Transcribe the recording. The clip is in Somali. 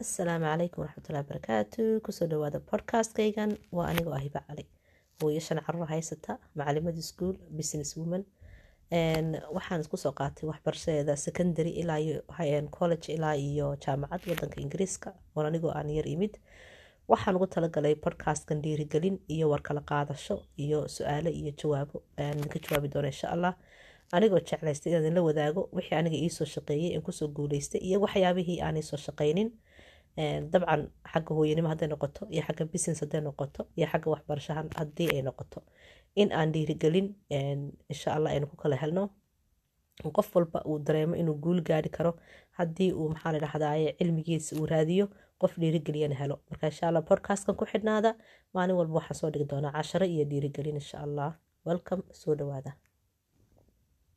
asalaamu calaykum waraxmatullahi barakaatu ku soo dhawaada podcastkaygan waa anigoo ah hiba cali. Hooyo shan carruur haysata macalimada school business woman. Waxaan isku soo qaatay waxbarashadeeda secondary ilaa iyo college ilaa iyo jaamacad wadanka ingiriiska oon anigoo aan yar imid. Waxaan ugu talagalay podcastkan dhiirigelin iyo warkala qaadasho iyo su'aalo iyo jawaabo. Idinka jawaabi doona insha allah. Anigoo jeclaystay inaan idinla wadaago wixii aniga iisoo shaqeeyey aan ku soo guuleystay iyo waxyaabihii aan iisoo shaqaynin dabcan xagga hooyanimo hadday noqoto iyo xagga business hadday noqoto iyo xagga waxbarashahan haddii ay noqoto. In aan dhiirigelin insha allah aynu ku kala helno. Qof walba uu dareemo inuu guul gaari karo haddii uu maxaa la dhahdaye cilmigiisa uu raadiyo qof dhiirigeliyana helo. Marka insha allah podcastkan ku xidhnaada maalin walba waxaan soo dhigi doonaa casharo iyo dhiirigelin insha allah. Welcome soo dhawaada